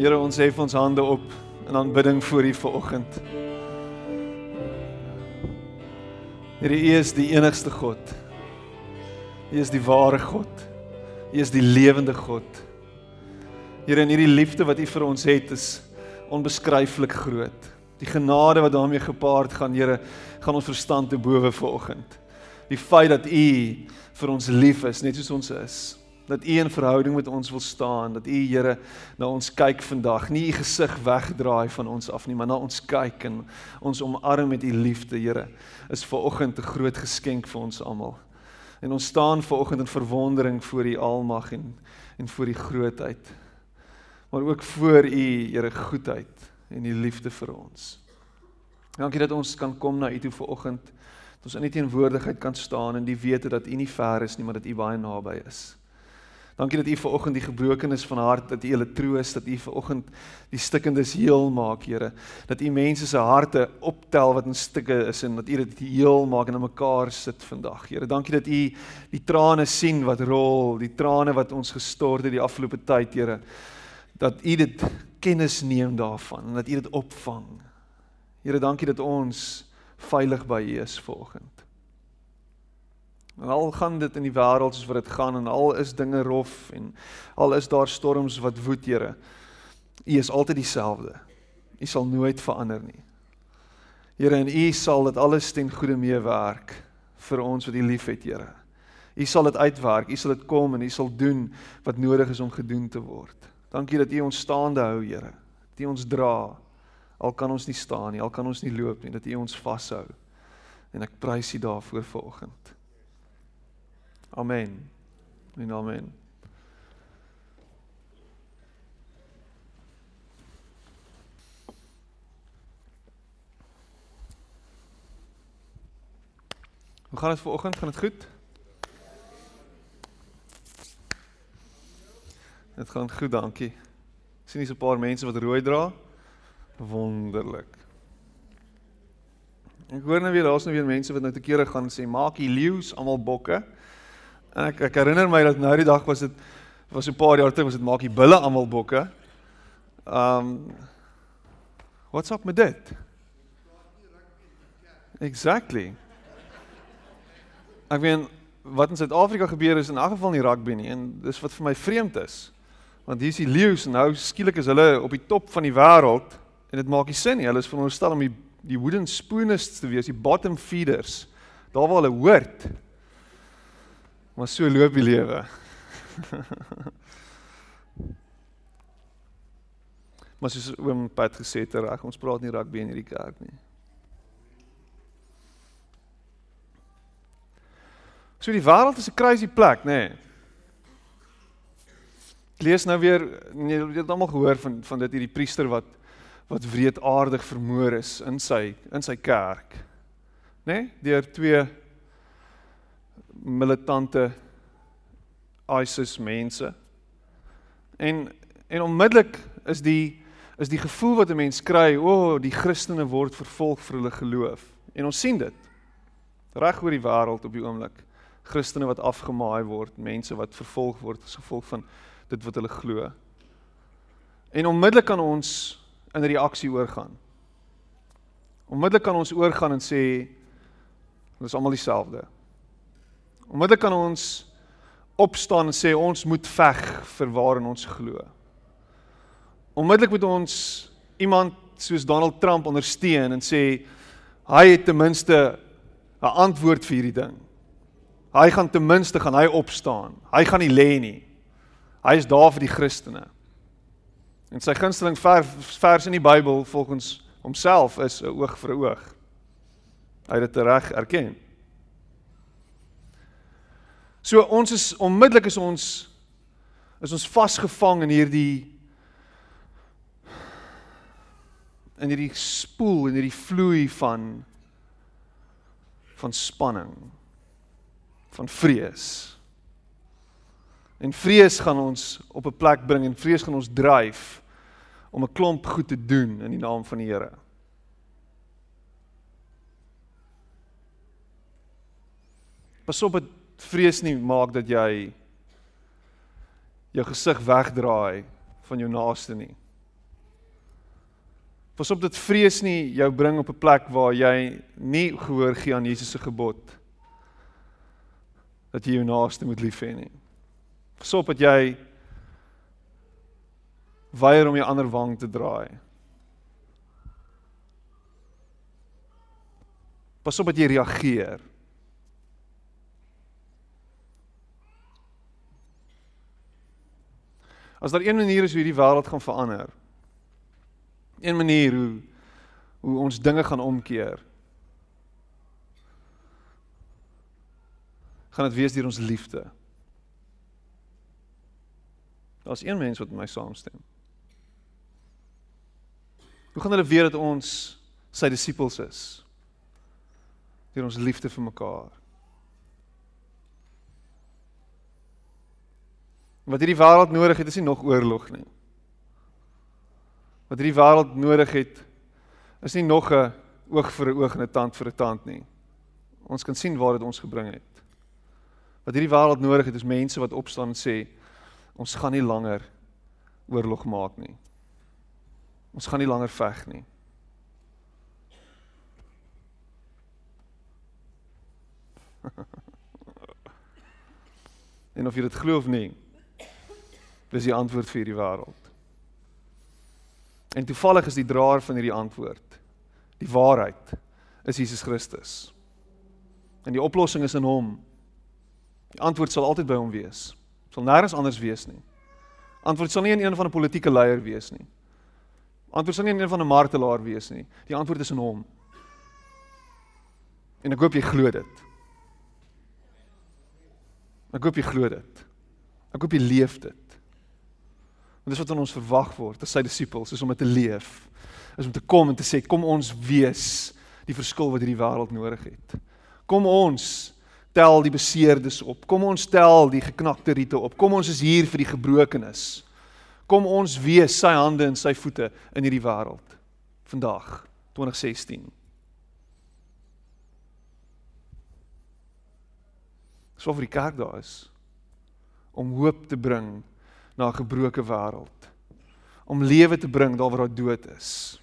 Here ons hef ons hande op in aanbidding voor U vanoggend. Here U is die enigste God. U is die ware God. U is die lewende God. Here in hierdie liefde wat U vir ons het is onbeskryflik groot. Die genade wat daarmee gepaard gaan, Here, gaan ons verstand te bowe vanoggend. Die feit dat U vir ons lief is, net soos ons is dat U in verhouding met ons wil staan, dat U Here na ons kyk vandag, nie U gesig wegdraai van ons af nie, maar na ons kyk en ons omarm met U liefde, Here, is ver oggend 'n groot geskenk vir ons almal. En ons staan ver oggend in verwondering voor U almag en en voor U grootheid. Maar ook voor U Here goedheid en U liefde vir ons. Dankie dat ons kan kom na U toe ver oggend. Dat ons in U teenwoordigheid kan staan en die wete dat U nie ver is nie, maar dat U baie naby is. Dankie dat U ver oggend die gebrokenes van hart dat U hulle troos, dat U ver oggend die stikkendes heel maak, Here. Dat U mense se harte optel wat in stukke is en dat U dit heel maak en in mekaar sit vandag. Here, dankie dat U die trane sien wat rol, die trane wat ons gestort het die afgelope tyd, Here. Dat U dit kennis neem daarvan en dat U dit opvang. Here, dankie dat ons veilig by U is vanoggend. En al gaan dit in die wêreld soos wat dit gaan en al is dinge rof en al is daar storms wat woed, Here. U is altyd dieselfde. U sal nooit verander nie. Here, en U sal dit alles ten goeie meewerk vir ons wat U liefhet, Here. U sal dit uitwerk, U sal dit kom en U sal doen wat nodig is om gedoen te word. Dankie dat U ons staande hou, Here. Dat U ons dra. Al kan ons nie staan nie, al kan ons nie loop nie, dat U ons vashou. En ek prys U daarvoor vanoggend. Amen. En amen. Hoe gaan dit vanoggend? Gaan dit goed? Dit gaan goed, dankie. Sien hier's 'n paar mense wat rooi dra. Wonderlik. Ek hoor nou weer daar's nou weer mense wat nou te kere gaan sê maak hier leeu's almal bokke. En ek ek herinner my dat nou die dag was dit was 'n paar jaar terug was dit maak die bulle almal bokke. Um What's up met dit? Exactly. Ek weet wat in Suid-Afrika gebeur is in elk geval nie rugby nie en dis wat vir my vreemd is. Want hier is die leeu's en nou skielik is hulle op die top van die wêreld en dit maak nie sin nie. Hulle is veronderstel om die die wooden spooners te wees, die bottom feeders. Daar waar hulle hoort. Maar so loop die lewe. maar soos oom Pat gesê het reg, ons praat nie rugby in hierdie kerk nie. So die wêreld is 'n crazy plek, nê. Nee. Ek lees nou weer, nee, jy het almal gehoor van van dit hierdie priester wat wat wreedaardig vermoor is in sy in sy kerk. Nê? Nee? Deur twee militante ISIS mense. En en onmiddellik is die is die gevoel wat 'n mens kry, o, oh, die Christene word vervolg vir hulle geloof. En ons sien dit reg oor die wêreld op die oomblik. Christene wat afgemaai word, mense wat vervolg word as gevolg van dit wat hulle glo. En onmiddellik kan ons in reaksie oorgaan. Onmiddellik kan ons oorgaan en sê ons is almal dieselfde. Onmiddellik kan ons opstaan en sê ons moet veg vir waarin ons glo. Onmiddellik moet ons iemand soos Donald Trump ondersteun en sê hy het ten minste 'n antwoord vir hierdie ding. Hy gaan ten minste gaan hy opstaan. Hy gaan nie lê nie. Hy is daar vir die Christene. En sy gunsteling vers, vers in die Bybel volgens homself is 'n oog vir 'n oog. Hy het dit reg erken. So ons is onmiddellik is ons is ons vasgevang in hierdie in hierdie spoel en hierdie vloei van van spanning van vrees. En vrees gaan ons op 'n plek bring en vrees gaan ons dryf om 'n klomp goed te doen in die naam van die Here. Pas op dat vrees nie maak dat jy jou gesig wegdraai van jou naaste nie. Pas op dat vrees nie jou bring op 'n plek waar jy nie gehoor gee aan Jesus se gebod dat jy jou naaste moet lief hê nie. Pas op dat jy weier om jou ander wang te draai. Pas op dat jy reageer. As daar een manier is hoe hierdie wêreld gaan verander. Een manier hoe hoe ons dinge gaan omkeer. gaan dit wees deur ons liefde. Daar's een mens wat met my saamstem. Hoe gaan hulle weet dat ons sy disippels is? Deur ons liefde vir mekaar. Wat hierdie wêreld nodig het, is nie nog oorlog nie. Wat hierdie wêreld nodig het, is nie nog 'n oog vir 'n oog en 'n tand vir 'n tand nie. Ons kan sien waar dit ons gebring het. Wat hierdie wêreld nodig het, is mense wat opstaan en sê ons gaan nie langer oorlog maak nie. Ons gaan nie langer veg nie. en of jy dit glo of nie, Dis die antwoord vir hierdie wêreld. En toevallig is die draer van hierdie antwoord die waarheid is Jesus Christus. En die oplossing is in hom. Die antwoord sal altyd by hom wees. Sal nêrens anders wees nie. Antwoord sal nie in een van 'n politieke leier wees nie. Antwoord sal nie in een van 'n martelaar wees nie. Die antwoord is in hom. En ek hoop jy glo dit. Ek hoop jy glo dit. Ek hoop jy leef dit. Want dis wat aan ons verwag word as sy disippels, is om dit te leef. Is om te kom en te sê kom ons wees die verskil wat hierdie wêreld nodig het. Kom ons tel die beseerdes op. Kom ons tel die geknakte riete op. Kom ons is hier vir die gebrokenes. Kom ons wees sy hande en sy voete in hierdie wêreld vandag 2016. So vir die kerk daar is om hoop te bring na 'n gebroke wêreld. Om lewe te bring daar waar daar dood is.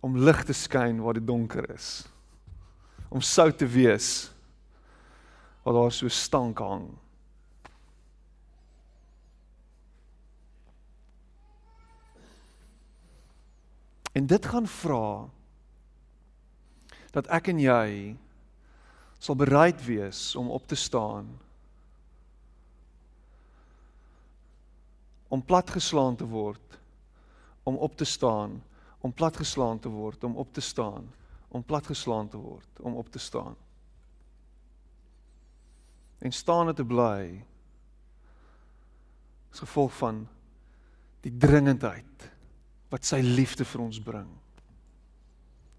Om lig te skyn waar dit donker is. Om sout te wees waar daar so stank hang. En dit gaan vra dat ek en jy sal bereid wees om op te staan om platgeslaan te word, om op te staan, om platgeslaan te word, om op te staan, om platgeslaan te word, om op te staan. En staan te bly as gevolg van die dringendheid wat sy liefde vir ons bring.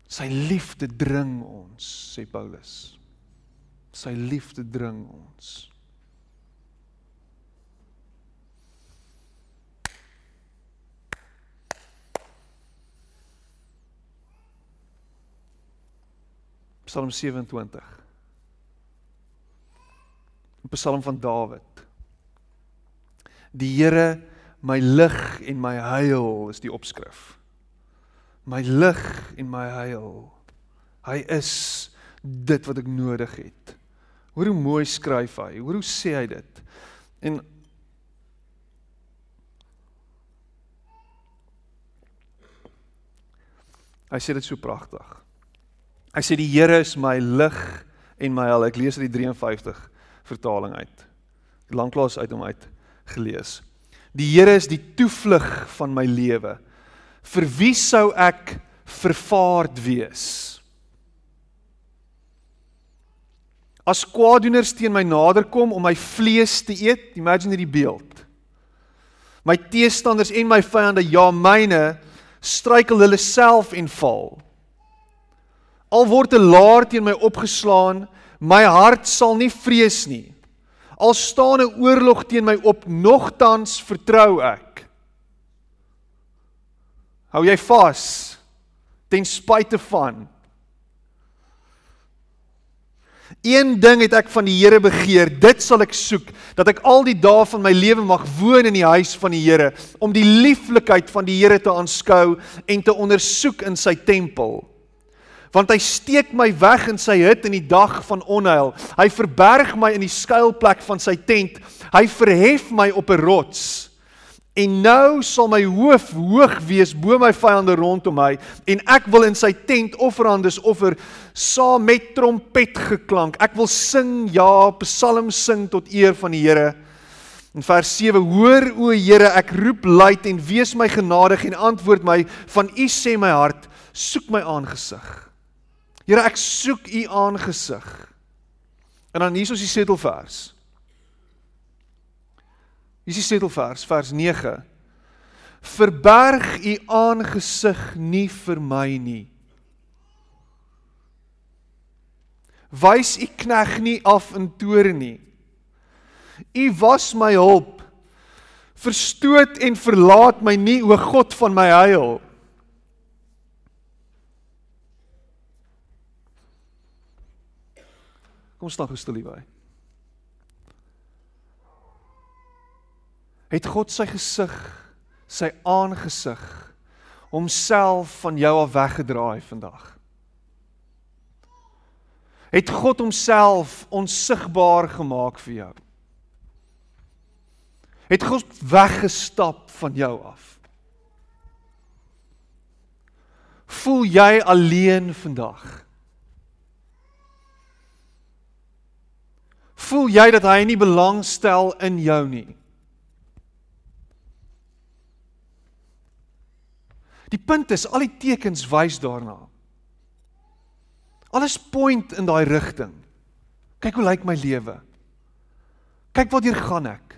Sy liefde dring ons, sê Paulus. Sy liefde dring ons. Psalm 27. 'n Psalm van Dawid. Die Here my lig en my heil is die opskrif. My lig en my heil. Hy is dit wat ek nodig het. Hoor hoe mooi skryf hy. Hoor hoe sê hy dit. En Hy sê dit so pragtig. Hy sê die Here is my lig en my hel. Ek lees uit die 53 vertaling uit. Lanklaas uit hom uit gelees. Die Here is die toevlug van my lewe. Vir wie sou ek vervaard wees? As kwaadoeners teen my naderkom om my vlees te eet, imagine hierdie beeld. My teestanders en my vyande, ja myne, struikel hulle self en val. Al word 'n laar teen my opgeslaan, my hart sal nie vrees nie. Al staan 'n oorlog teen my op, nogtans vertrou ek. Hou jy vas ten spyte van Een ding het ek van die Here begeer, dit sal ek soek, dat ek al die dae van my lewe mag woon in die huis van die Here, om die lieflikheid van die Here te aanskou en te ondersoek in sy tempel want hy steek my weg in sy hut in die dag van onheil. Hy verberg my in die skuilplek van sy tent. Hy verhef my op 'n rots. En nou sal my hoof hoog wees bo my vyande rondom my en ek wil in sy tent offerandes offer saam met trompet geklank. Ek wil sing ja, psalms sing tot eer van die Here. In vers 7: Hoor o Here, ek roep luid en wees my genadig en antwoord my van U sê my hart, soek my aangesig. Here, ek soek U aangesig. En dan hier is die setelvers. Hier is die setelvers, vers 9. Verberg U aangesig nie vir my nie. Wys U knegg nie af in toore nie. U was my hulp. Verstoot en verlaat my nie o God van my heil. Kom staan gou stil hier. Het God sy gesig, sy aangesig homself van jou af weggedraai vandag? Het God homself onsigbaar gemaak vir jou? Het God weggestap van jou af? Voel jy alleen vandag? Voel jy dat hy nie belangstel in jou nie? Die punt is al die tekens wys daarna. Alles point in daai rigting. Kyk hoe lyk my lewe. Kyk wat hier gaan ek.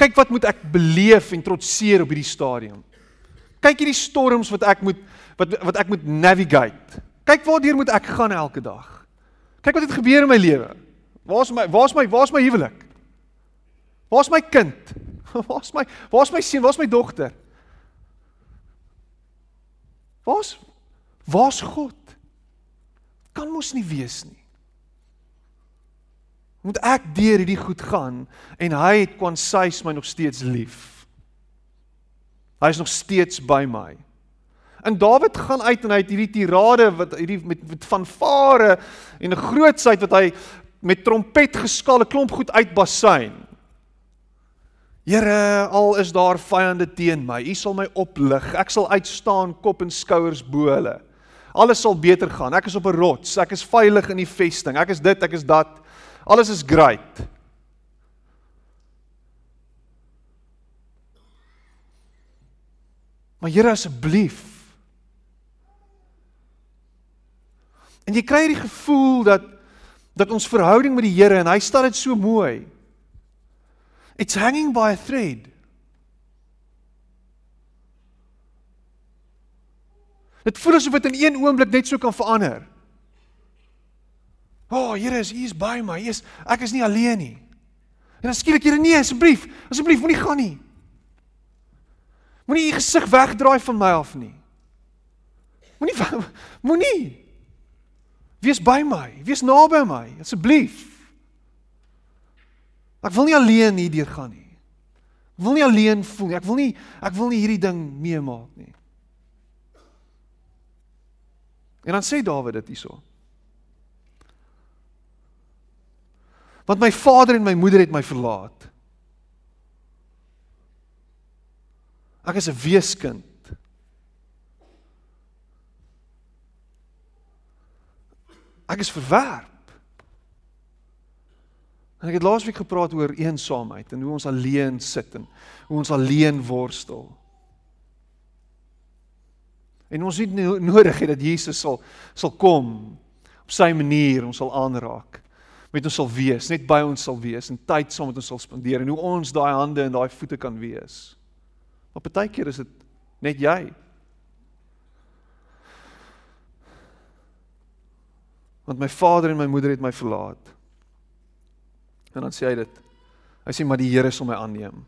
Kyk wat moet ek beleef en trotseer op hierdie stadium. Kyk hierdie storms wat ek moet wat wat ek moet navigate. Kyk waartoe moet ek gaan elke dag. Kyk wat het gebeur in my lewe. Waar's my waar's my waar's my huwelik? Waar's my kind? Waar's my waar's my seun? Waar's my dogter? Waar's waar's God? Kan mos nie wees nie. Moet ek deur hierdie goed gaan en hy het kwansuis my nog steeds lief. Hy is nog steeds by my. En Dawid gaan uit en hy het hierdie tirade wat hierdie met, met van vare en 'n grootsheid wat hy met trompet geskaal 'n klomp goed uitbasyn. Here, al is daar vyande teen my, U sal my oplig. Ek sal uitstaan kop en skouers bo hulle. Alles sal beter gaan. Ek is op 'n rots. Ek is veilig in die vesting. Ek is dit, ek is dat. Alles is great. Maar Here asseblief. En jy kry hierdie gevoel dat dat ons verhouding met die Here en hy stel dit so mooi. It's hanging by a thread. Dit voel asof dit in een oomblik net so kan verander. O, oh, Here is hier is by my. Hier is ek is nie alleen nie. En dan skielik Here nee, asseblief, asseblief moenie gaan nie. Moenie u gesig wegdraai van my af nie. Moenie moenie Wees by my, wees naby my asseblief. Ek wil nie alleen hier deur gaan nie. Ek wil nie alleen voel nie. Ek wil nie ek wil nie hierdie ding meemaak nie. En dan sê Dawid dit hierso. Want my vader en my moeder het my verlaat. Ek is 'n weeskind. Ek is verwerp. En ek het laasweek gepraat oor eensaamheid en hoe ons alleen sit en hoe ons alleen worstel. En ons het nodig hê dat Jesus sal sal kom op sy manier ons sal aanraak. met ons sal wees, net by ons sal wees en tyd saam met ons sal spandeer en hoe ons daai hande en daai voete kan wees. Maar partykeer is dit net jy. Want my vader en my moeder het my verlaat. En dan sê hy dit. Hy sê maar die Here sal my aanneem.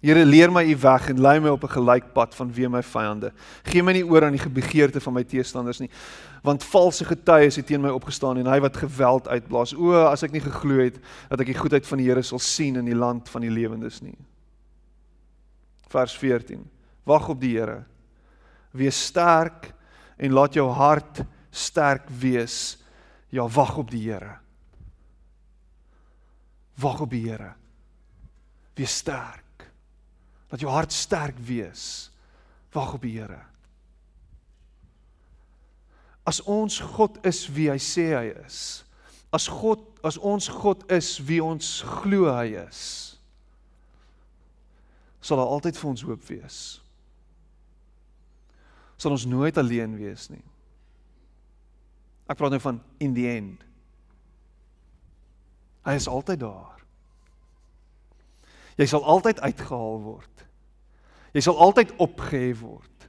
Here leer my u weg en lei my op 'n gelyk pad van wie my vyande. Geen my nie oor aan die begeerte van my teestanders nie, want valse getuies het teen my opgestaan en hy wat geweld uitblaas. O, as ek nie geglo het dat ek die goedheid van die Here sal sien in die land van die lewendes nie. Vers 14. Wag op die Here. Wees sterk en laat jou hart sterk wees. Ja, wag op die Here. Wag op die Here. Wees sterk. Laat jou hart sterk wees. Wag op die Here. As ons God is wie hy sê hy is. As God, as ons God is wie ons glo hy is. Sal daar altyd vir ons hoop wees. Sal ons nooit alleen wees nie. Ek praat nou van in the end. Hy is altyd daar. Jy sal altyd uitgehaal word. Jy sal altyd opgehef word.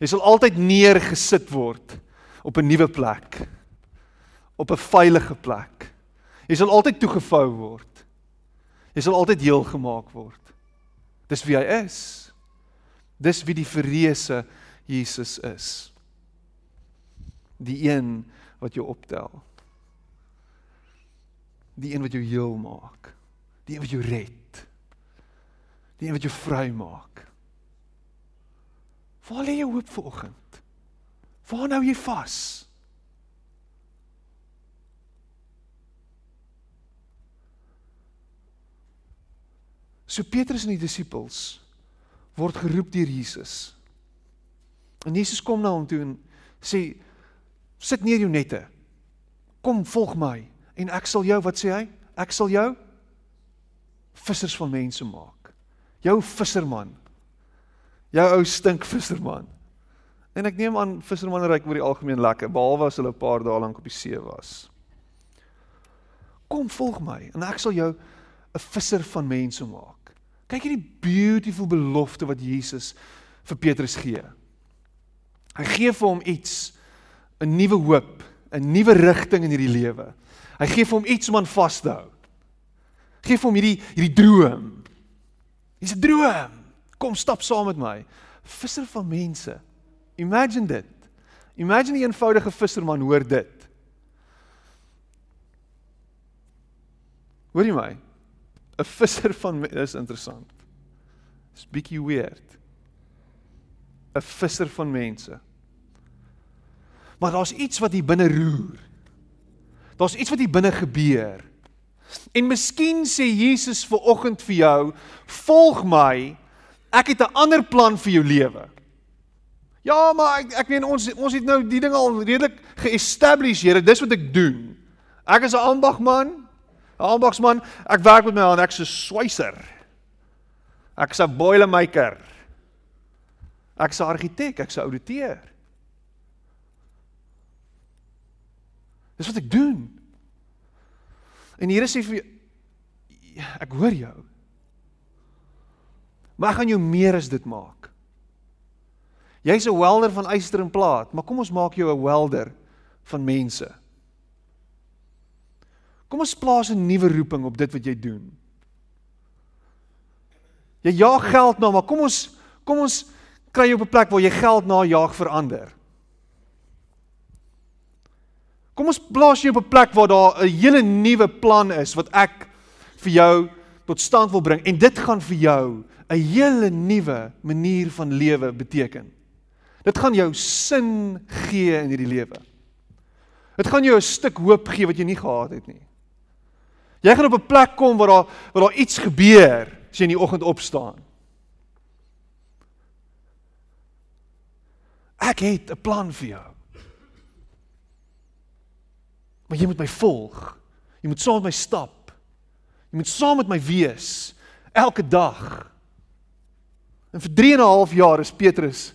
Jy sal altyd neergesit word op 'n nuwe plek. Op 'n veilige plek. Jy sal altyd toegevou word. Jy sal altyd heel gemaak word. Dis wie hy is. Dis wie die verreëse Jesus is. Die een wat jou optel. Die een wat jou heel maak. Die een wat jou red. Die een wat jou vry maak. Waar lê jou hoop vanoggend? Waar nou jy vas? So Petrus en die disippels word geroep deur Jesus. En Jesus kom na hom toe en sê sit neer jou nette. Kom volg my en ek sal jou wat sê hy? Ek sal jou vissers van mense maak. Jou visserman. Jou ou stink visserman. En ek neem aan vissermanne ryk oor die algemeen lekker behalwe as hulle 'n paar dae lank op die see was. Kom volg my en ek sal jou 'n visser van mense maak. Kyk hierdie beautiful belofte wat Jesus vir Petrus gee. Hy gee vir hom iets, 'n nuwe hoop, 'n nuwe rigting in hierdie lewe. Hy gee vir hom iets om aan vas te hou. Geef hom hierdie hierdie droom. Dis 'n droom. Kom stap saam met my. Visser van mense. Imagine dit. Imagine 'n eenvoudige visserman hoor dit. Hoor jy my? 'n Visser van is interessant. Dis bietjie weird. 'n Visser van mense. Maar daar's iets wat hier binne roer. Daar's iets wat hier binne gebeur. En miskien sê Jesus ver oggend vir jou, volg my. Ek het 'n ander plan vir jou lewe. Ja, maar ek ek meen ons ons het nou die ding al redelik ge-establish, Here, dis wat ek doen. Ek is 'n ambagman. 'n Ambagsman. Ek werk met my hande, ek's 'n swyser. Ek's 'n boilermaker. Ek's 'n argitek, ek's 'n ouditeur. Dis wat ek doen. En die Here sê vir jou ek hoor jou. Maar ek gaan jou meer as dit maak. Jy's 'n welder van yster en plaat, maar kom ons maak jou 'n welder van mense. Kom ons plaas 'n nuwe roeping op dit wat jy doen. Jy jaag geld na, maar kom ons kom ons kry jou op 'n plek waar jy geld na jaag vir ander. Kom ons plaas jou op 'n plek waar daar 'n hele nuwe plan is wat ek vir jou tot stand wil bring en dit gaan vir jou 'n hele nuwe manier van lewe beteken. Dit gaan jou sin gee in hierdie lewe. Dit gaan jou 'n stuk hoop gee wat jy nie gehad het nie. Jy gaan op 'n plek kom waar daar waar daar iets gebeur as jy in die oggend opstaan. Ek het 'n plan vir jou. Maar jy moet my volg. Jy moet saam met my stap. Jy moet saam met my wees elke dag. En vir 3 en 'n half jaar is Petrus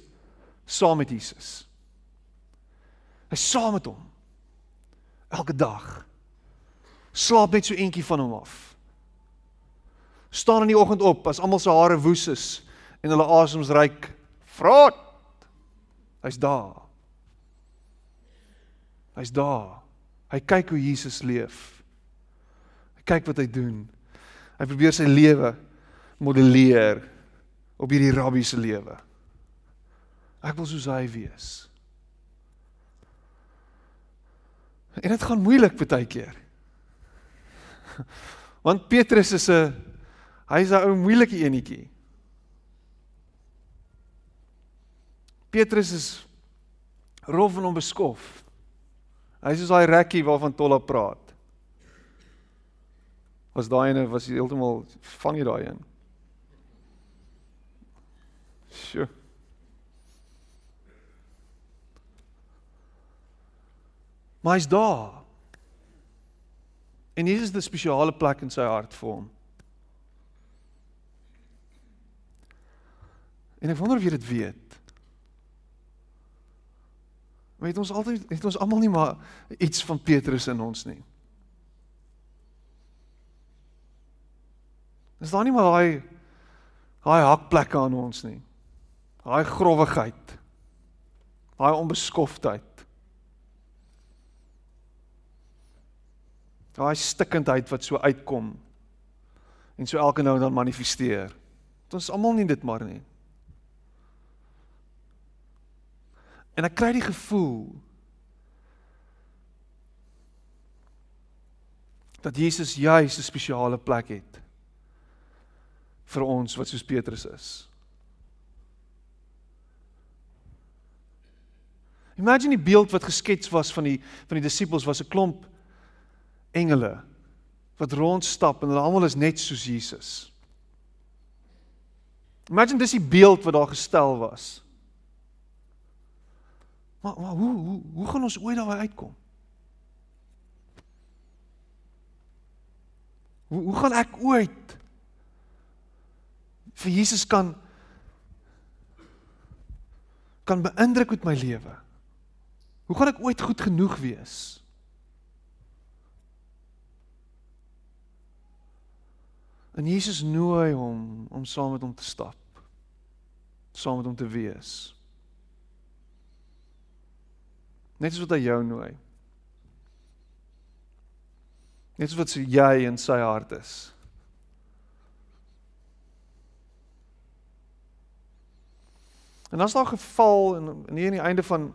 saam met Jesus. Hy's saam met hom. Elke dag. Slaap net so eentjie van hom af. Staan in die oggend op as almal se hare woes is en hulle asems ryk. Vraat. Hy's daar. Hy's daar. Hy kyk hoe Jesus leef. Hy kyk wat hy doen. Hy probeer sy lewe modelleer op hierdie rabbi se lewe. Ek wil soos hy wees. En dit gaan moeilik baie keer. Want Petrus is 'n hy's 'n ou moeilike enetjie. Petrus is rof en onbeskof. Hy's soos daai rekkie waarvan Tolla praat. Was daai ene was heeltemal vang jy daai een? Sjoe. Maar hy's daar. En Jesus het 'n spesiale plek in sy hart vir hom. En ek wonder of jy dit weet. Weet ons altyd het ons almal nie maar iets van Petrus in ons nie. Is daar nie maar daai daai hakplekke aan ons nie. Daai growwigheid. Daai onbeskoftheid. Daai stikkendheid wat so uitkom en so elke nou dan manifesteer. Dit ons almal nie dit maar nie. En ek kry die gevoel dat Jesus juis 'n spesiale plek het vir ons wat soos Petrus is. Imagine die beeld wat geskets was van die van die disippels was 'n klomp engele wat rondstap en hulle almal is net soos Jesus. Imagine dis die beeld wat daar gestel was. Maar maar hoe hoe hoe gaan ons ooit daar uitkom? Hoe hoe gaan ek ooit vir Jesus kan kan beïndruk met my lewe? Hoe gaan ek ooit goed genoeg wees? En Jesus nooi hom om saam met hom te stap. Saam met hom te wees. Net soos wat hy jou nooi. Net soos wat jy in sy hart is. En as daar geval en hier aan die einde van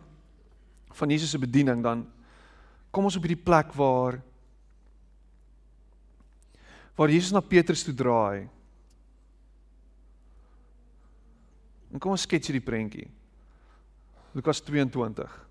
van Jesus se bediening dan kom ons op hierdie plek waar waar Jesus na Petrus toe draai. En kom ons skets hierdie prentjie. Lukas 22.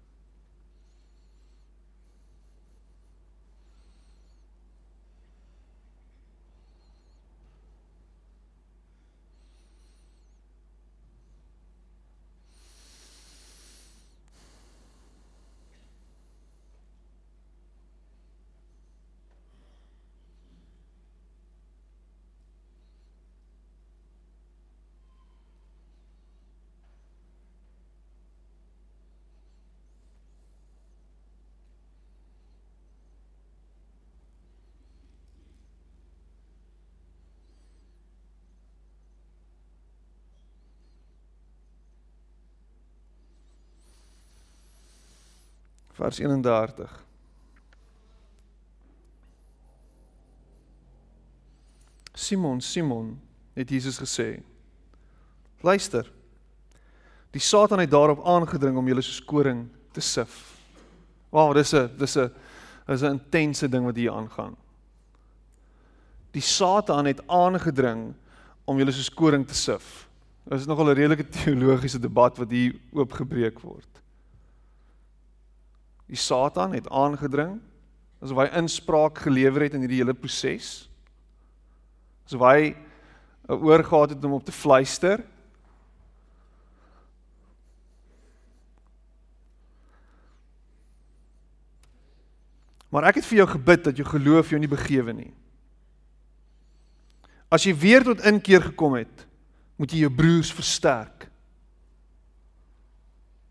Vers 31. Simon, Simon, het Jesus gesê. Luister. Die Satan het daarop aangedring om julle soos koring te sif. Wow, dis 'n dis 'n is 'n intense ding wat hier aangaan. Die Satan het aangedring om julle soos koring te sif. Dit is nogal 'n redelike teologiese debat wat hier oopgebreek word. Die Satan het aangedring asof hy inspraak gelewer het in hierdie hele proses. Asof hy 'n oor gehad het om op te fluister. Maar ek het vir jou gebid dat jou geloof jou nie begewe nie. As jy weer tot inkeer gekom het, moet jy jou broers versterk.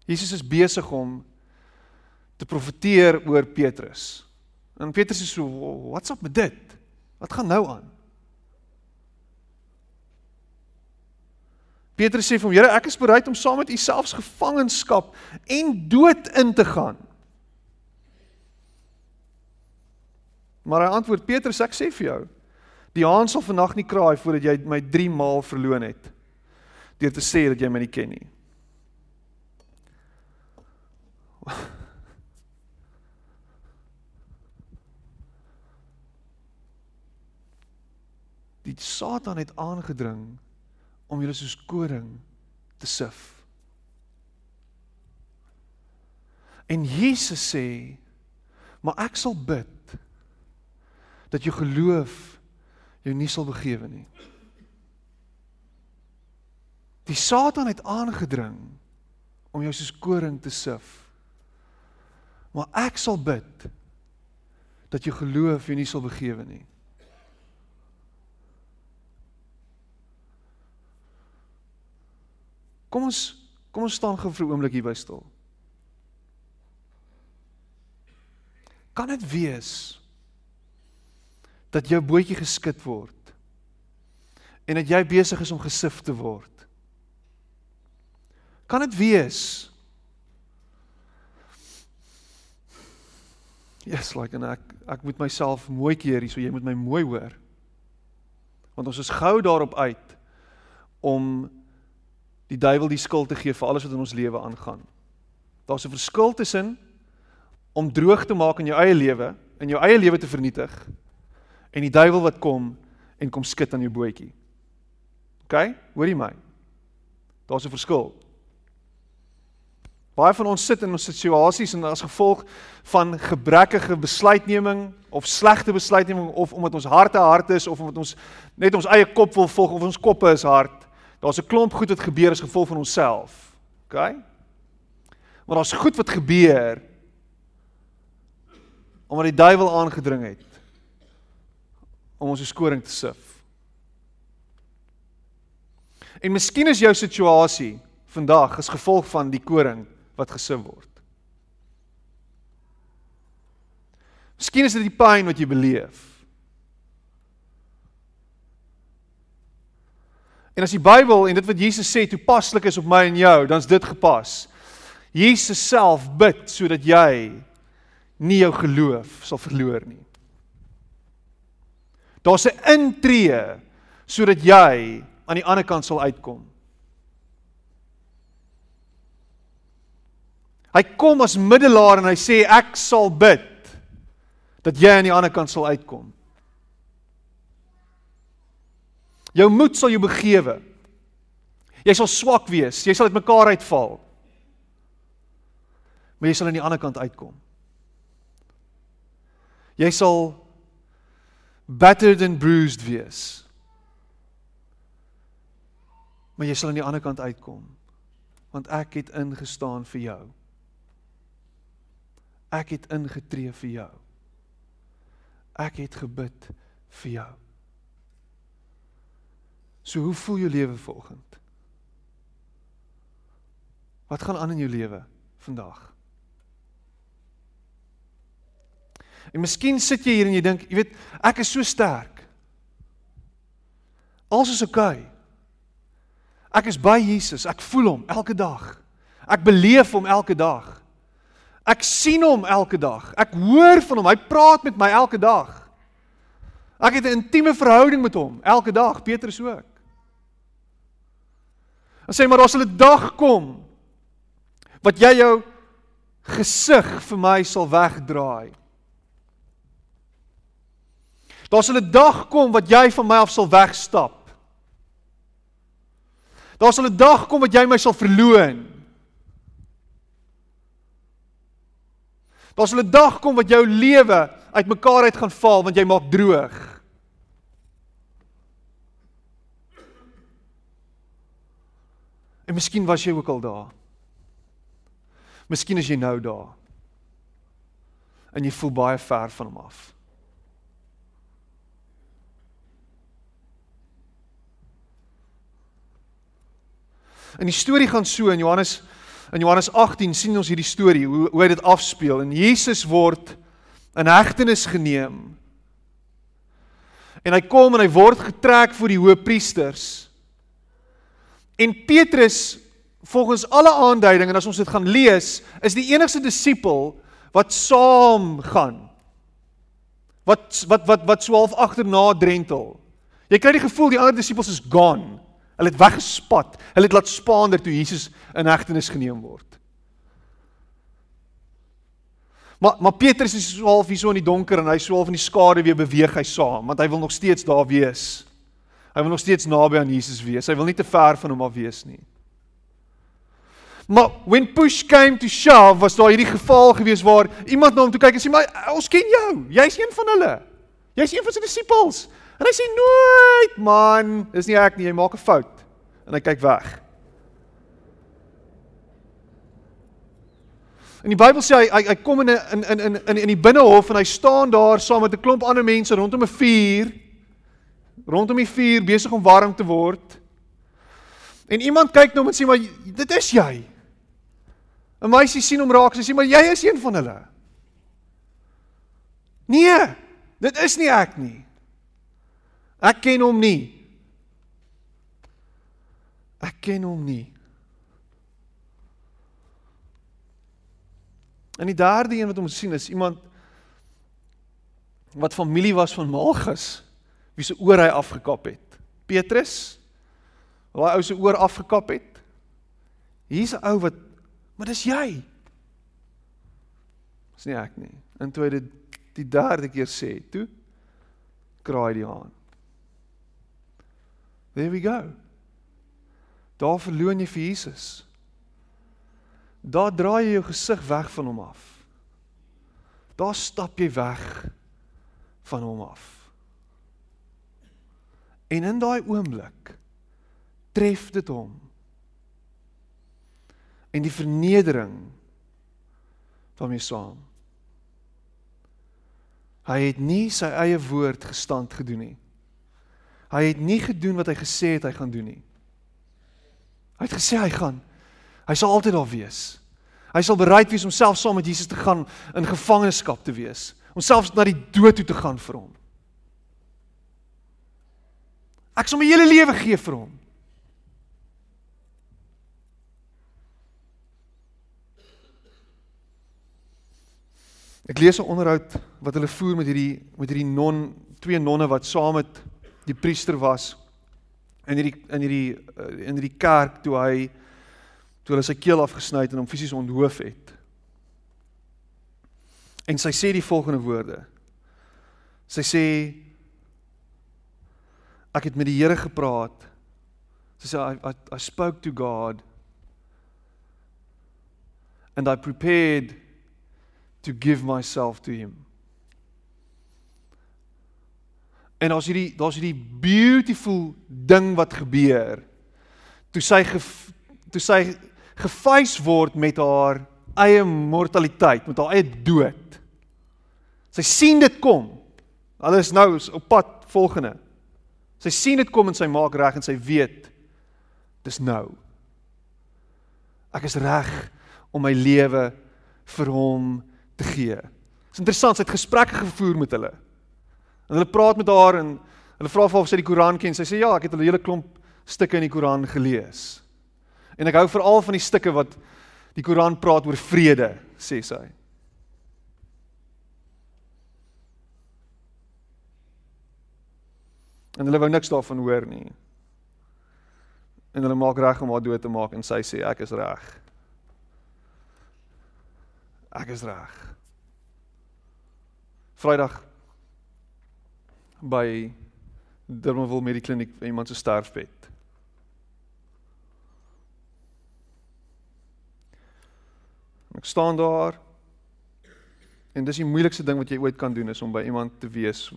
Jesus is besig om te profeteer oor Petrus. En Petrus is so, "What's up met dit? Wat gaan nou aan?" Petrus sê vir hom: "Here, ek is bereid om saam met U selfs gevangenskap en dood in te gaan." Maar hy antwoord Petrus: "Ek sê vir jou, die haan sal vandag nie kraai voordat jy my 3 maal verloon het deur te sê dat jy my nie ken nie." Die Satan het aangedring om julle soos koring te sif. En Jesus sê, "Maar ek sal bid dat jou geloof jou nie sal begewe nie." Die Satan het aangedring om jou soos koring te sif. Maar ek sal bid dat jou geloof jou nie sal begewe nie. Kom ons kom ons staan gou vir 'n oomblik hier by stil. Kan dit wees dat jou bootjie geskit word en dat jy besig is om gesif te word? Kan dit wees? Yes, like en ek ek moet myself mooi keer hier, so jy moet my mooi hoor. Want ons is gou daarop uit om die duiwel die skuld te gee vir alles wat in ons lewe aangaan. Daar's 'n verskil tussen om droog te maak in jou eie lewe, in jou eie lewe te vernietig en die duiwel wat kom en kom skud aan jou bootjie. OK? Hoorie my. Daar's 'n verskil. Baie van ons sit in ons situasies en as gevolg van gebrekkige besluitneming of slegte besluitneming of omdat ons harte hard is of omdat ons net ons eie kop wil volg of ons koppe is hard Daar's 'n klomp goed wat gebeur as gevolg van onsself. OK? Maar daar's goed wat gebeur omdat die duiwel aangedring het om ons skoring te sif. En miskien is jou situasie vandag as gevolg van die koring wat gesif word. Miskien is dit die pyn wat jy beleef. En as die Bybel en dit wat Jesus sê toepaslik is op my en jou, dan's dit gepas. Jesus self bid sodat jy nie jou geloof sal verloor nie. Daar's 'n intree sodat jy aan die ander kant sal uitkom. Hy kom as middelaar en hy sê ek sal bid dat jy aan die ander kant sal uitkom. Jou moed sal jou begewe. Jy sal swak wees, jy sal uitmekaar uitval. Maar jy sal aan die ander kant uitkom. Jy sal battered and bruised wees. Maar jy sal aan die ander kant uitkom want ek het ingestaan vir jou. Ek het ingetree vir jou. Ek het gebid vir jou. So hoe voel jou lewe vanoggend? Wat gaan aan in jou lewe vandag? En miskien sit jy hier en jy dink, jy weet, ek is so sterk. Alles is oukei. Okay. Ek is by Jesus, ek voel hom elke dag. Ek beleef hom elke dag. Ek sien hom elke dag. Ek hoor van hom. Hy praat met my elke dag. Ek het 'n intieme verhouding met hom elke dag, Petrus ook. Dan sê maar daar sal 'n dag kom wat jy jou gesig vir my sal wegdraai. Daar sal 'n dag kom wat jy van my af sal wegstap. Daar sal 'n dag kom wat jy my sal verloon. Daar sal 'n dag kom wat jou lewe uitmekaar uit gaan val want jy maak droog. En miskien was jy ook al daar. Miskien is jy nou daar. En jy voel baie ver van hom af. En die storie gaan so in Johannes in Johannes 18 sien ons hierdie storie hoe hoe dit afspeel en Jesus word in hegtenis geneem. En hy kom en hy word getrek voor die hoëpriesters. En Petrus volgens alle aanduidings en as ons dit gaan lees, is die enigste disipel wat saam gaan. Wat wat wat wat swaalf agterna drentel. Jy kry die gevoel die ander disippels is gone. Hulle het weggespat. Hulle het laat spaander toe Jesus in hegtenis geneem word. Maar maar Petrus is so half hier so in die donker en hy so half in die skare weer beweeg hy saam want hy wil nog steeds daar wees. Hy wil nog steeds naby aan Jesus wees. Hy wil nie te ver van hom af wees nie. Maar when push came to shove was daar hierdie geval gewees waar iemand na hom toe kyk en sê maar ons ken jou. Jy's een van hulle. Jy's een van sy disippels. En hy sê nooit man, dis nie ek nie, jy maak 'n fout. En hy kyk weg. En die Bybel sê hy hy, hy kom in 'n in in in in die binnehof en hy staan daar saam met 'n klomp ander mense rondom 'n vuur. Rondom die vuur besig om warm te word. En iemand kyk na hom en sê maar dit is jy. 'n Meisie sien hom raak en sê maar jy is een van hulle. Nee, dit is nie ek nie. Ek ken hom nie. Ek ken hom nie. En die derde een wat ons sien is iemand wat familie was van Malchus wie se oor hy afgekap het. Petrus hy ou se oor afgekap het. Hier's 'n ou wat maar dis jy. Dis nie ek nie. En toe hy dit die derde keer sê, toe kraai die haan. There we go. Daar verloon jy vir Jesus. Daar draai jy jou gesig weg van hom af. Daar stap jy weg van hom af. En in daai oomblik tref dit hom. En die vernedering daarmee saam. Hy het nie sy eie woord gestand gedoen nie. Hy het nie gedoen wat hy gesê het hy gaan doen nie. Hy het gesê hy gaan Hy sal altyd daar wees. Hy sal bereid wees om self saam met Jesus te gaan in gevangenskap te wees, om selfs na die dood toe te gaan vir hom. Ek sal my hele lewe gee vir hom. Ek lees 'n onderhoud wat hulle voer met hierdie met hierdie non, twee nonne wat saam met die priester was in hierdie in hierdie eh, in hierdie kerk toe hy toe hulle sy keel afgesny het en hom fisies onthoof het. En sy sê die volgende woorde. Sy sê ek het met die Here gepraat. Sy sê I, I I spoke to God and I prepared to give myself to him. En as hierdie daar's hierdie beautiful ding wat gebeur. Toe sy toe sy gefeis word met haar eie mortaliteit, met haar eie dood. Sy sien dit kom. Hulle is nou op pad volgende. Sy sien dit kom en sy maak reg en sy weet dis nou. Ek is reg om my lewe vir hom te gee. Dis interessant, sy het gesprekke gevoer met hulle. En hulle praat met haar en hulle vra of sy die Koran ken. Sy sê ja, ek het 'n hele klomp stukke in die Koran gelees. En ek hou veral van die stukke wat die Koran praat oor vrede, sê sy. En hulle wou niks daarvan hoor nie. En hulle maak reg om haar dood te maak en sy sê ek is reg. Ek is reg. Vrydag by Dermaville Medikliniek iemand se sterfbed. Ek staan daar en dis die moeilikste ding wat jy ooit kan doen is om by iemand te wees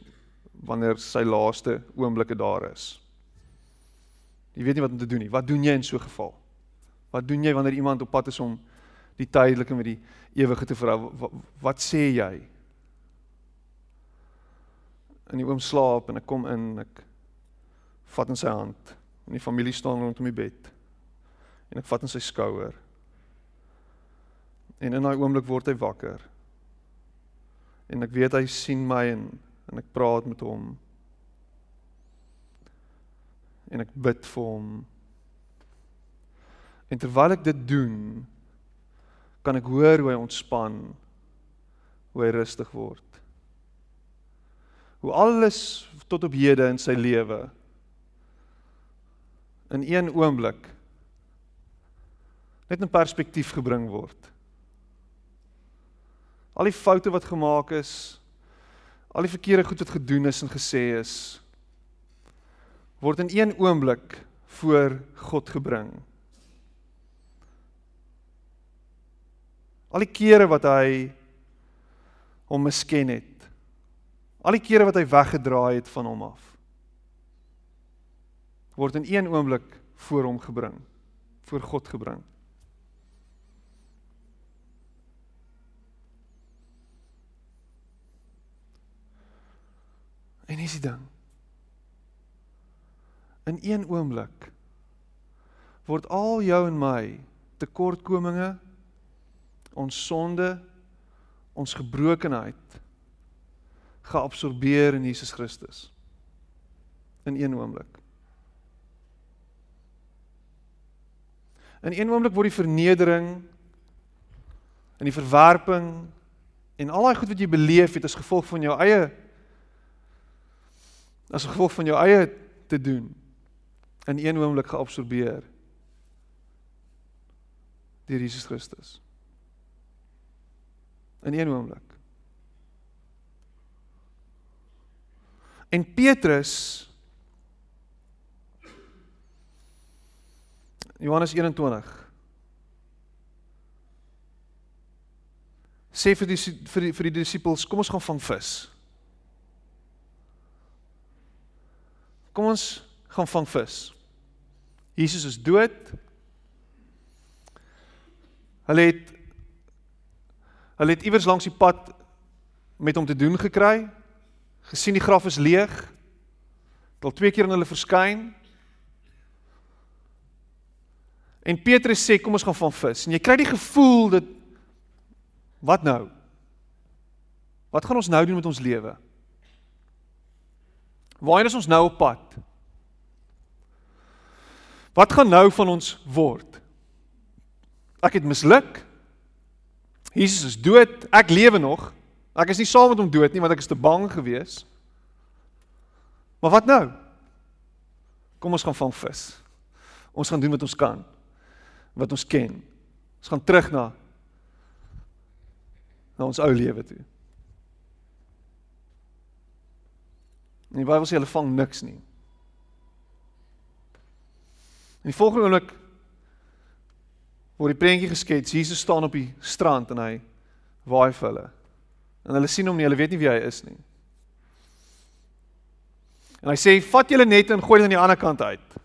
wanneer sy laaste oomblikke daar is. Jy weet nie wat om te doen nie. Wat doen jy in so 'n geval? Wat doen jy wanneer iemand op pad is om die tydelike met die ewige te verhou? Wat, wat sê jy? En die oom slaap en ek kom in, ek vat in sy hand en die familie staan rondom die bed. En ek vat in sy skouer En in daai oomblik word hy wakker. En ek weet hy sien my en en ek praat met hom. En ek bid vir hom. En terwyl ek dit doen, kan ek hoor hoe hy ontspan, hoe hy rustig word. Hoe alles tot op hede in sy lewe in een oomblik net in perspektief gebring word. Al die foute wat gemaak is, al die verkeerde goed wat gedoen is en gesê is, word in een oomblik voor God gebring. Al die kere wat hy hom misken het. Al die kere wat hy weggedraai het van hom af. word in een oomblik voor hom gebring, voor God gebring. En dis die ding. In een oomblik word al jou en my tekortkominge, ons sonde, ons gebrokenheid geabsorbeer in Jesus Christus. In een oomblik. In een oomblik word die vernedering en die verwerping en al daai goed wat jy beleef het as gevolg van jou eie as gevolg van jou eie te doen in een oomblik geabsorbeer deur Jesus Christus. In een oomblik. En Petrus Johannes 21 sê vir die vir die vir die disippels kom ons gaan vang vis. Kom ons gaan vang vis. Jesus is dood. Hulle het hulle het iewers langs die pad met hom te doen gekry. Gesien die graf is leeg. Het al twee keer aan hulle verskyn. En Petrus sê kom ons gaan van vis. En jy kry die gevoel dat wat nou? Wat gaan ons nou doen met ons lewe? Waarheen is ons nou op pad? Wat gaan nou van ons word? Ek het misluk. Jesus is dood, ek lewe nog. Ek is nie saam met hom dood nie want ek is te bang gewees. Maar wat nou? Kom ons gaan vang vis. Ons gaan doen wat ons kan wat ons ken. Ons gaan terug na na ons ou lewe toe. En die Bybel sê hulle vang niks nie. In die volgende oomblik word die prentjie geskets. Jesus staan op die strand en hy waai vir hulle. En hulle sien hom nie, hulle weet nie wie hy is nie. En hy sê: "Vat julle net en gooi dit aan die ander kant uit."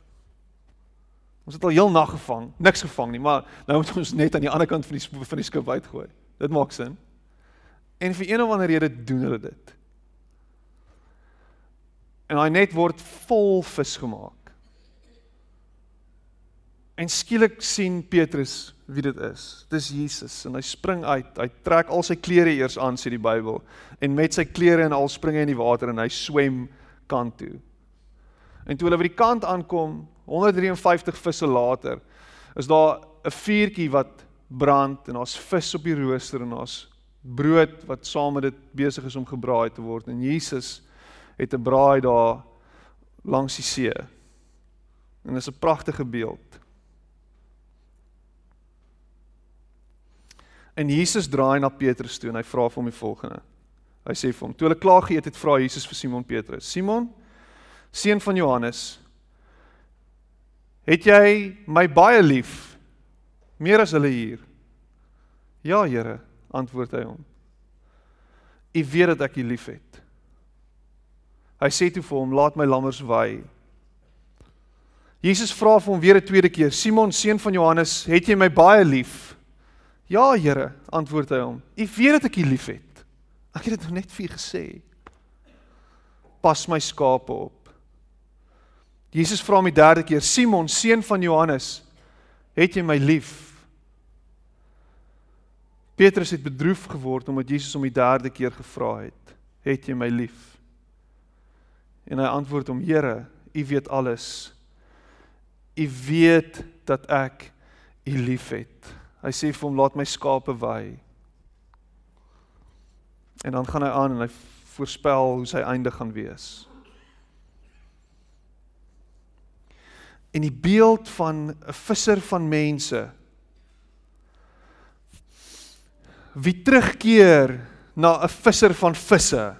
Ons het al heel nag gevang, niks gevang nie, maar nou moet ons net aan die ander kant van die van die skip uitgooi. Dit maak sin. En vir een of ander rede doen hulle dit. En hy net word vol vis gemaak. En skielik sien Petrus wie dit is. Dis Jesus en hy spring uit. Hy trek al sy klere eers aan sê die Bybel en met sy klere en al spring hy in die water en hy swem kant toe. En toe hulle by die kant aankom, 153 visse later, is daar 'n vuurtjie wat brand en daar's vis op die rooster en daar's brood wat saam met dit besig is om gebraai te word en Jesus het 'n braai daar langs die see. En dit is 'n pragtige beeld. En Jesus draai na Petrus toe en hy vra vir hom die volgende. Hy sê vir hom: "Toe hulle klaar geëet het, vra Jesus vir Simon Petrus: "Simon, seun van Johannes, Het jy my baie lief? Meer as hulle hier? Ja, Here, antwoord hy hom. U weet dat ek u liefhet. Hy sê toe vir hom, laat my lammers waai. Jesus vra vir hom weer 'n tweede keer, Simon seun van Johannes, het jy my baie lief? Ja, Here, antwoord hy hom. U weet dat ek u liefhet. Ek het dit nou net vir u gesê. Pas my skape op. Jesus vra hom die derde keer: "Simon, seun van Johannes, het jy my lief?" Petrus het bedroef geword omdat Jesus hom die derde keer gevra het: "Het jy my lief?" En hy antwoord hom: "Here, U weet alles. U weet dat ek U liefhet." Hy sê vir hom: "Laat my skape wei." En dan gaan hy aan en hy voorspel hoe sy einde gaan wees. En die beeld van 'n visser van mense wie terugkeer na 'n visser van visse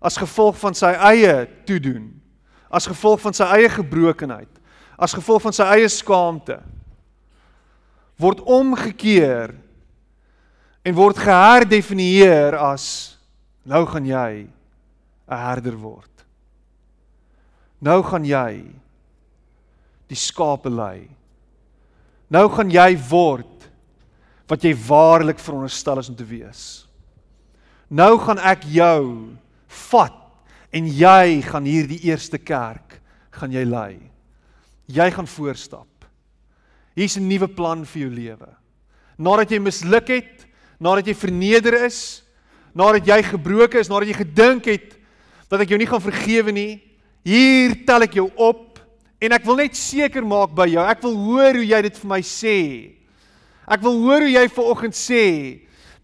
as gevolg van sy eie toedoen, as gevolg van sy eie gebrokenheid, as gevolg van sy eie skaamte word omgekeer en word geherdefinieer as nou gaan jy 'n herder word. Nou gaan jy die skape lei. Nou gaan jy word wat jy waarlik veronderstel is om te wees. Nou gaan ek jou vat en jy gaan hierdie eerste kerk gaan jy lei. Jy gaan voorstap. Hier's 'n nuwe plan vir jou lewe. Nadat jy misluk het, nadat jy verneder is, nadat jy gebroken is, nadat jy gedink het dat ek jou nie gaan vergewe nie, hier tel ek jou op En ek wil net seker maak by jou. Ek wil hoor hoe jy dit vir my sê. Ek wil hoor hoe jy vanoggend sê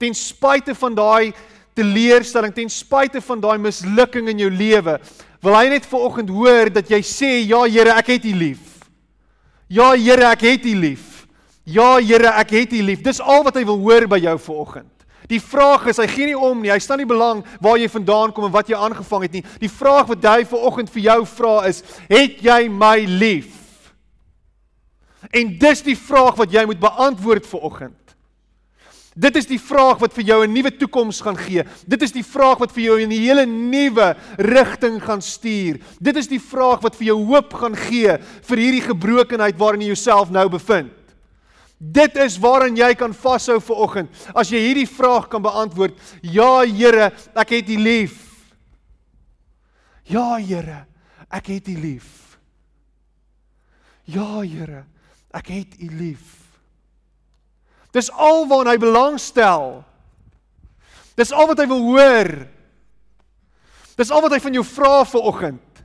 ten spyte van daai teleurstelling, ten spyte van daai mislukking in jou lewe, wil hy net vanoggend hoor dat jy sê ja Here, ek het U lief. Ja Here, ek het U lief. Ja Here, ek het U lief. Dis al wat hy wil hoor by jou vanoggend. Die vraag is, hy gee nie om nie. Hy staan nie belang waar jy vandaan kom en wat jy aangevang het nie. Die vraag wat hy vir oggend vir jou vra is, het jy my lief? En dis die vraag wat jy moet beantwoord vir oggend. Dit is die vraag wat vir jou 'n nuwe toekoms gaan gee. Dit is die vraag wat vir jou 'n hele nuwe rigting gaan stuur. Dit is die vraag wat vir jou hoop gaan gee vir hierdie gebrokenheid waarin jy jouself nou bevind. Dit is waaraan jy kan vashou vir oggend. As jy hierdie vraag kan beantwoord, ja Here, ek het U lief. Ja Here, ek het U lief. Ja Here, ek het U lief. Dis al waarna hy belangstel. Dis al wat hy wil hoor. Dis al wat hy van jou vra vir oggend.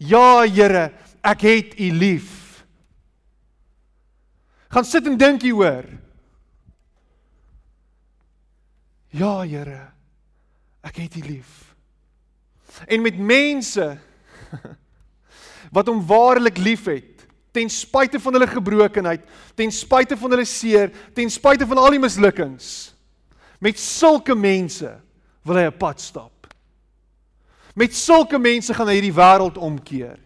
Ja Here, ek het U lief. Gaan sit en dink hieroor. Ja, Here. Ek het U lief. En met mense wat hom waarlik liefhet, ten spyte van hulle gebrokenheid, ten spyte van hulle seer, ten spyte van al die mislukkings, met sulke mense wil hy 'n pad stap. Met sulke mense gaan hy hierdie wêreld omkeer.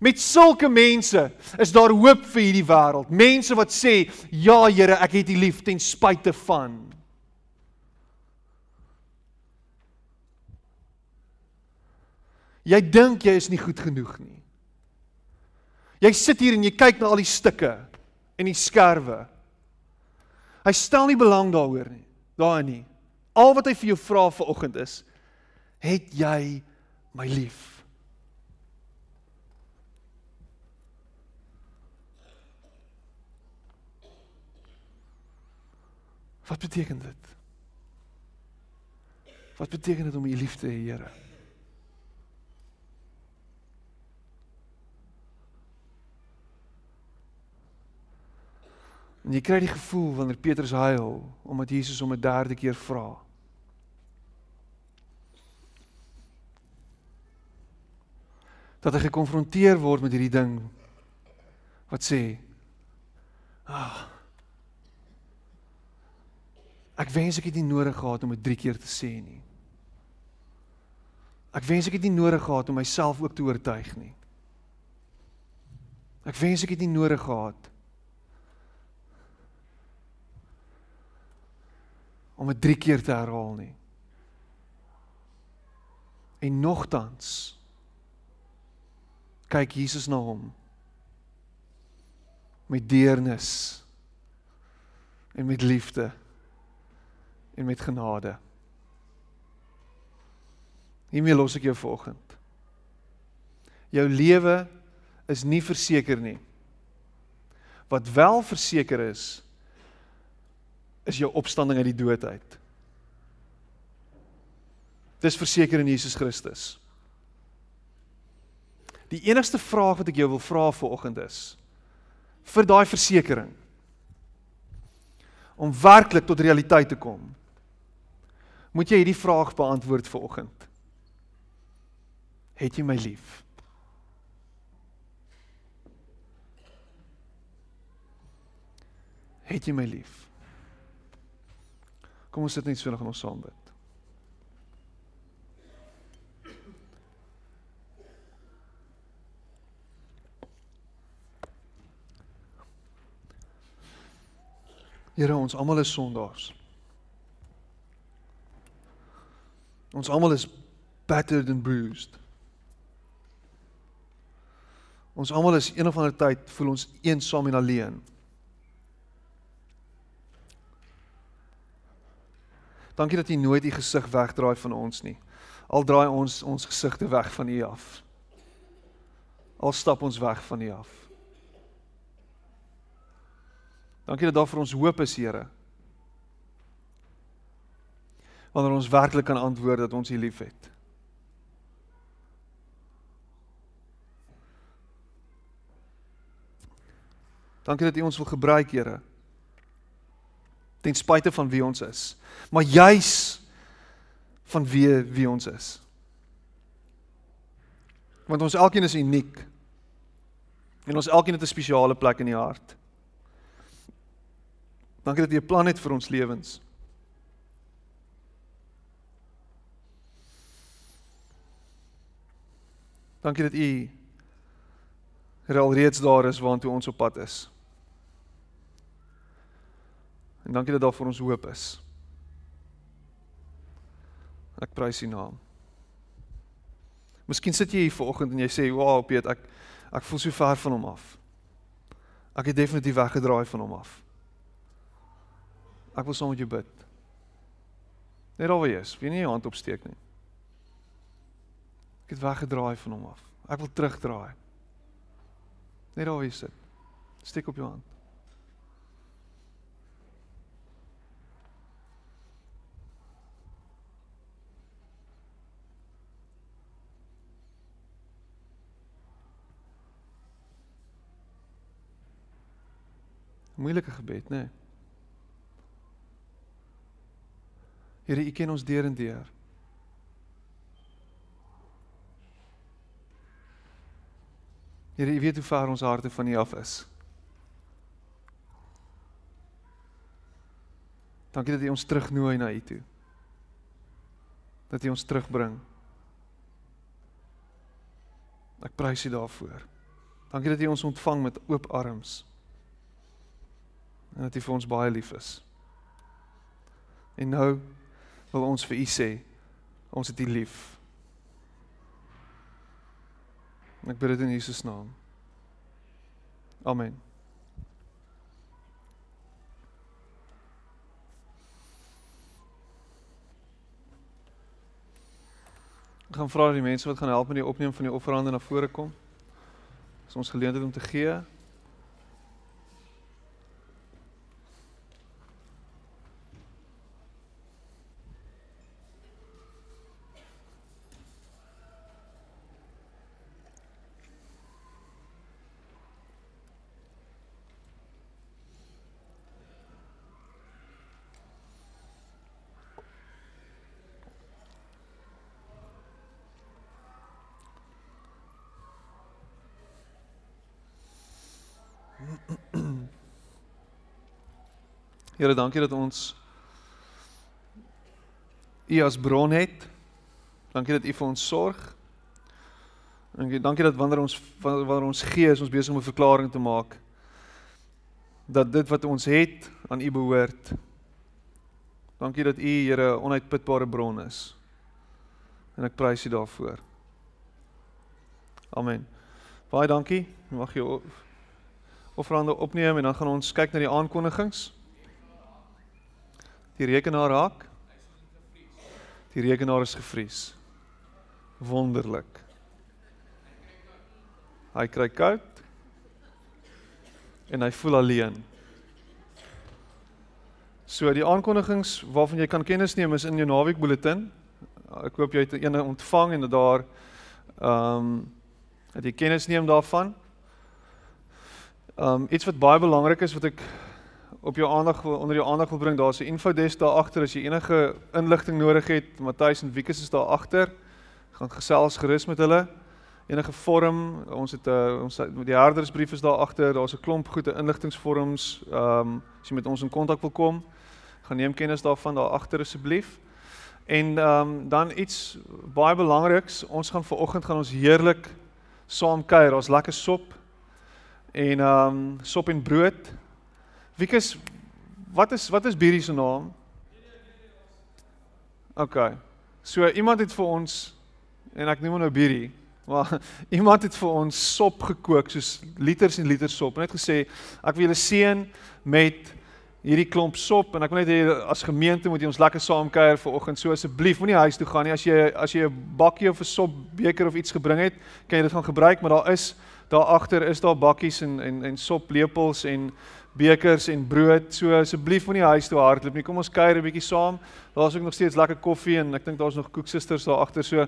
Met sulke mense is daar hoop vir hierdie wêreld. Mense wat sê, "Ja Here, ek het U lief ten spyte van." Jy dink jy is nie goed genoeg nie. Jy sit hier en jy kyk na al die stukke en die skerwe. Hy stel nie belang daaroor nie, daarin nie. Al wat hy vir jou vra vanoggend is, "Het jy my lief?" Wat beteken dit? Wat beteken dit om U lief te hê, Here? En jy kry die gevoel wanneer Petrus huil omdat Jesus hom 'n derde keer vra. Dat hy gekonfronteer word met hierdie ding wat sê: "Ag, ah, Ek wens ek het nie nodig gehad om dit 3 keer te sê nie. Ek wens ek het nie nodig gehad om myself ook te oortuig nie. Ek wens ek het nie nodig gehad om dit 3 keer te herhaal nie. En nogtans kyk Jesus na hom met deernis en met liefde en met genade. Hiermee los ek jou vanoggend. Jou lewe is nie verseker nie. Wat wel verseker is is jou opstanding uit die dood uit. Dis verseker in Jesus Christus. Die enigste vraag wat ek jou wil vra vanoggend is vir daai versekering om werklik tot realiteit te kom. Moet jy hierdie vraag beantwoord vanoggend? Het jy my lief? Het jy my lief? Kom ons sit net so nog in ons saam bid. Here, ons almal is sondaars. Ons almal is battered and bruised. Ons almal is een of ander tyd voel ons eensaam en alleen. Dankie dat U nooit U gesig wegdraai van ons nie. Al draai ons ons gesigte weg van U af. Al stap ons weg van U af. Dankie dat daar vir ons hoop is, Here. Wanneer ons werklik kan antwoord dat ons U liefhet. Dankie dat U ons wil gebruik, Here. Ten spyte van wie ons is, maar juis van wie wie ons is. Want ons elkeen is uniek. En ons elkeen het 'n spesiale plek in die hart. Dankie dat U 'n plan het vir ons lewens. Dankie dat U er alreeds daar is waartoe ons op pad is. En dankie dat daar vir ons hoop is. Ek prys U naam. Miskien sit jy hier vanoggend en jy sê, "Wow, Piet, ek ek voel so ver van hom af." Ek het definitief weggedraai van hom af. Ek wil saam met jou bid. Net al wees, wie nie jou hand opsteek nie. Ek het weggedraai van hom af. Ek wil terugdraai. Net al wees dit. Steek op jou hand. Moeilike gebed, né? Nee. Here, U ken ons deur en deur. Here, U weet hoe ver ons harte van U af is. Dankie dat U ons terugnooi na U toe. Dat U ons terugbring. Ek prys U daarvoor. Dankie dat U ons ontvang met oop arms. En dat U vir ons baie lief is. En nou wil ons vir u sê ons het u lief. Ek bid dit in Jesus naam. Amen. Ek gaan vra die mense wat gaan help met die opneem van die offerande na vore kom. Dis ons geleentheid om te gee. Here, dankie dat ons U as bron het. Dankie dat U vir ons sorg. Dankie, dankie dat wanneer ons wanneer ons gee, is ons besig om 'n verklaring te maak dat dit wat ons het aan U behoort. Dankie dat U, Here, 'n onuitputbare bron is. En ek prys U daarvoor. Amen. Baie dankie. Mag jy offerande opneem en dan gaan ons kyk na die aankondigings. Die rekenaar raak. Die rekenaar is gevries. Wonderlik. Hy kry koud en hy voel alleen. So die aankondigings waarvan jy kan kennis neem is in jou naweek bulletin. Ek hoop jy het een ontvang en dat daar ehm um, dat jy kennis neem daarvan. Ehm um, iets wat baie belangrik is wat ek op jou aandag onder jou aandag wil bring, daar's 'n infodesk daar agter as jy enige inligting nodig het. Matthys en Wieke is daar agter. Gaan gesels gerus met hulle. Enige vorm, ons het 'n uh, ons die herdersbrief is daar agter. Daar's 'n klomp goeie inligtingvorms. Ehm um, as jy met ons in kontak wil kom, gaan neem kennis daarvan daar agter asseblief. En ehm um, dan iets baie belangriks, ons gaan ver oggend gaan ons heerlik saam kuier. Ons lekker sop en ehm um, sop en brood. Wiekus wat is wat is Bierie se naam? OK. So iemand het vir ons en ek noem hom nou Bierie. Maar iemand het vir ons sop gekook soos liters en liters sop en het gesê ek wil julle seën met hierdie klomp sop en ek wil net hê as gemeente moet jy ons lekker saam kuier vanoggend. So asseblief moenie huis toe gaan nie as jy as jy 'n bakkie of 'n sop beker of iets gebring het, kan jy dit gaan gebruik, maar daar is daar agter is daar bakkies en en en soplepels en bekers en brood. So asseblief moenie huis toe hardloop nie. Kom ons kuier 'n bietjie saam. Daar's ook nog steeds lekker koffie en ek dink daar's nog koeksusters daar agter. So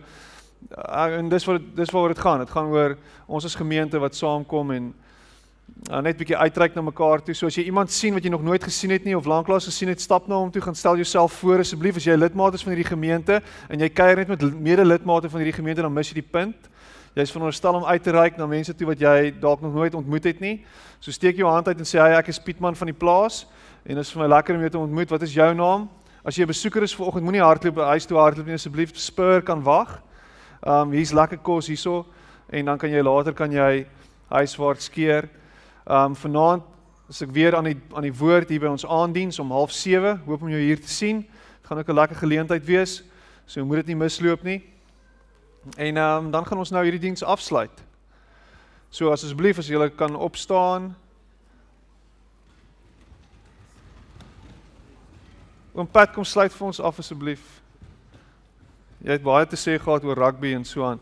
uh, en dis wat dis waaroor dit gaan. Dit gaan oor ons as gemeente wat saamkom en uh, net bietjie uitreik na mekaar toe. So as jy iemand sien wat jy nog nooit gesien het nie of lanklaas gesien het, stap na hom toe, gaan stel jouself voor asseblief as jy lidmaat is van hierdie gemeente en jy kuier net met mede-lidmate van hierdie gemeente dan mis jy die punt. Jy's veronderstel om uit te reik na mense toe wat jy dalk nog nooit ontmoet het nie. So steek jou hand uit en sê hy ek is Pietman van die plaas en dit is vir my lekker om jou te ontmoet. Wat is jou naam? As jy 'n besoeker is vanoggend, moenie hardloop by huis toe hardloop nie asseblief. Spur kan wag. Um hier's lekker kos hierso en dan kan jy later kan jy huiswaarts keer. Um vanaand as ek weer aan die aan die woord hier by ons aandiens om 07:30. Hoop om jou hier te sien. Dit gaan ook 'n lekker geleentheid wees. So moet dit nie misloop nie. En ehm um, dan gaan ons nou hierdie diens afsluit. So asseblief as julle kan opstaan. Oom Pat kom sluit vir ons af asseblief. Jy het baie te sê gehad oor rugby en so aan.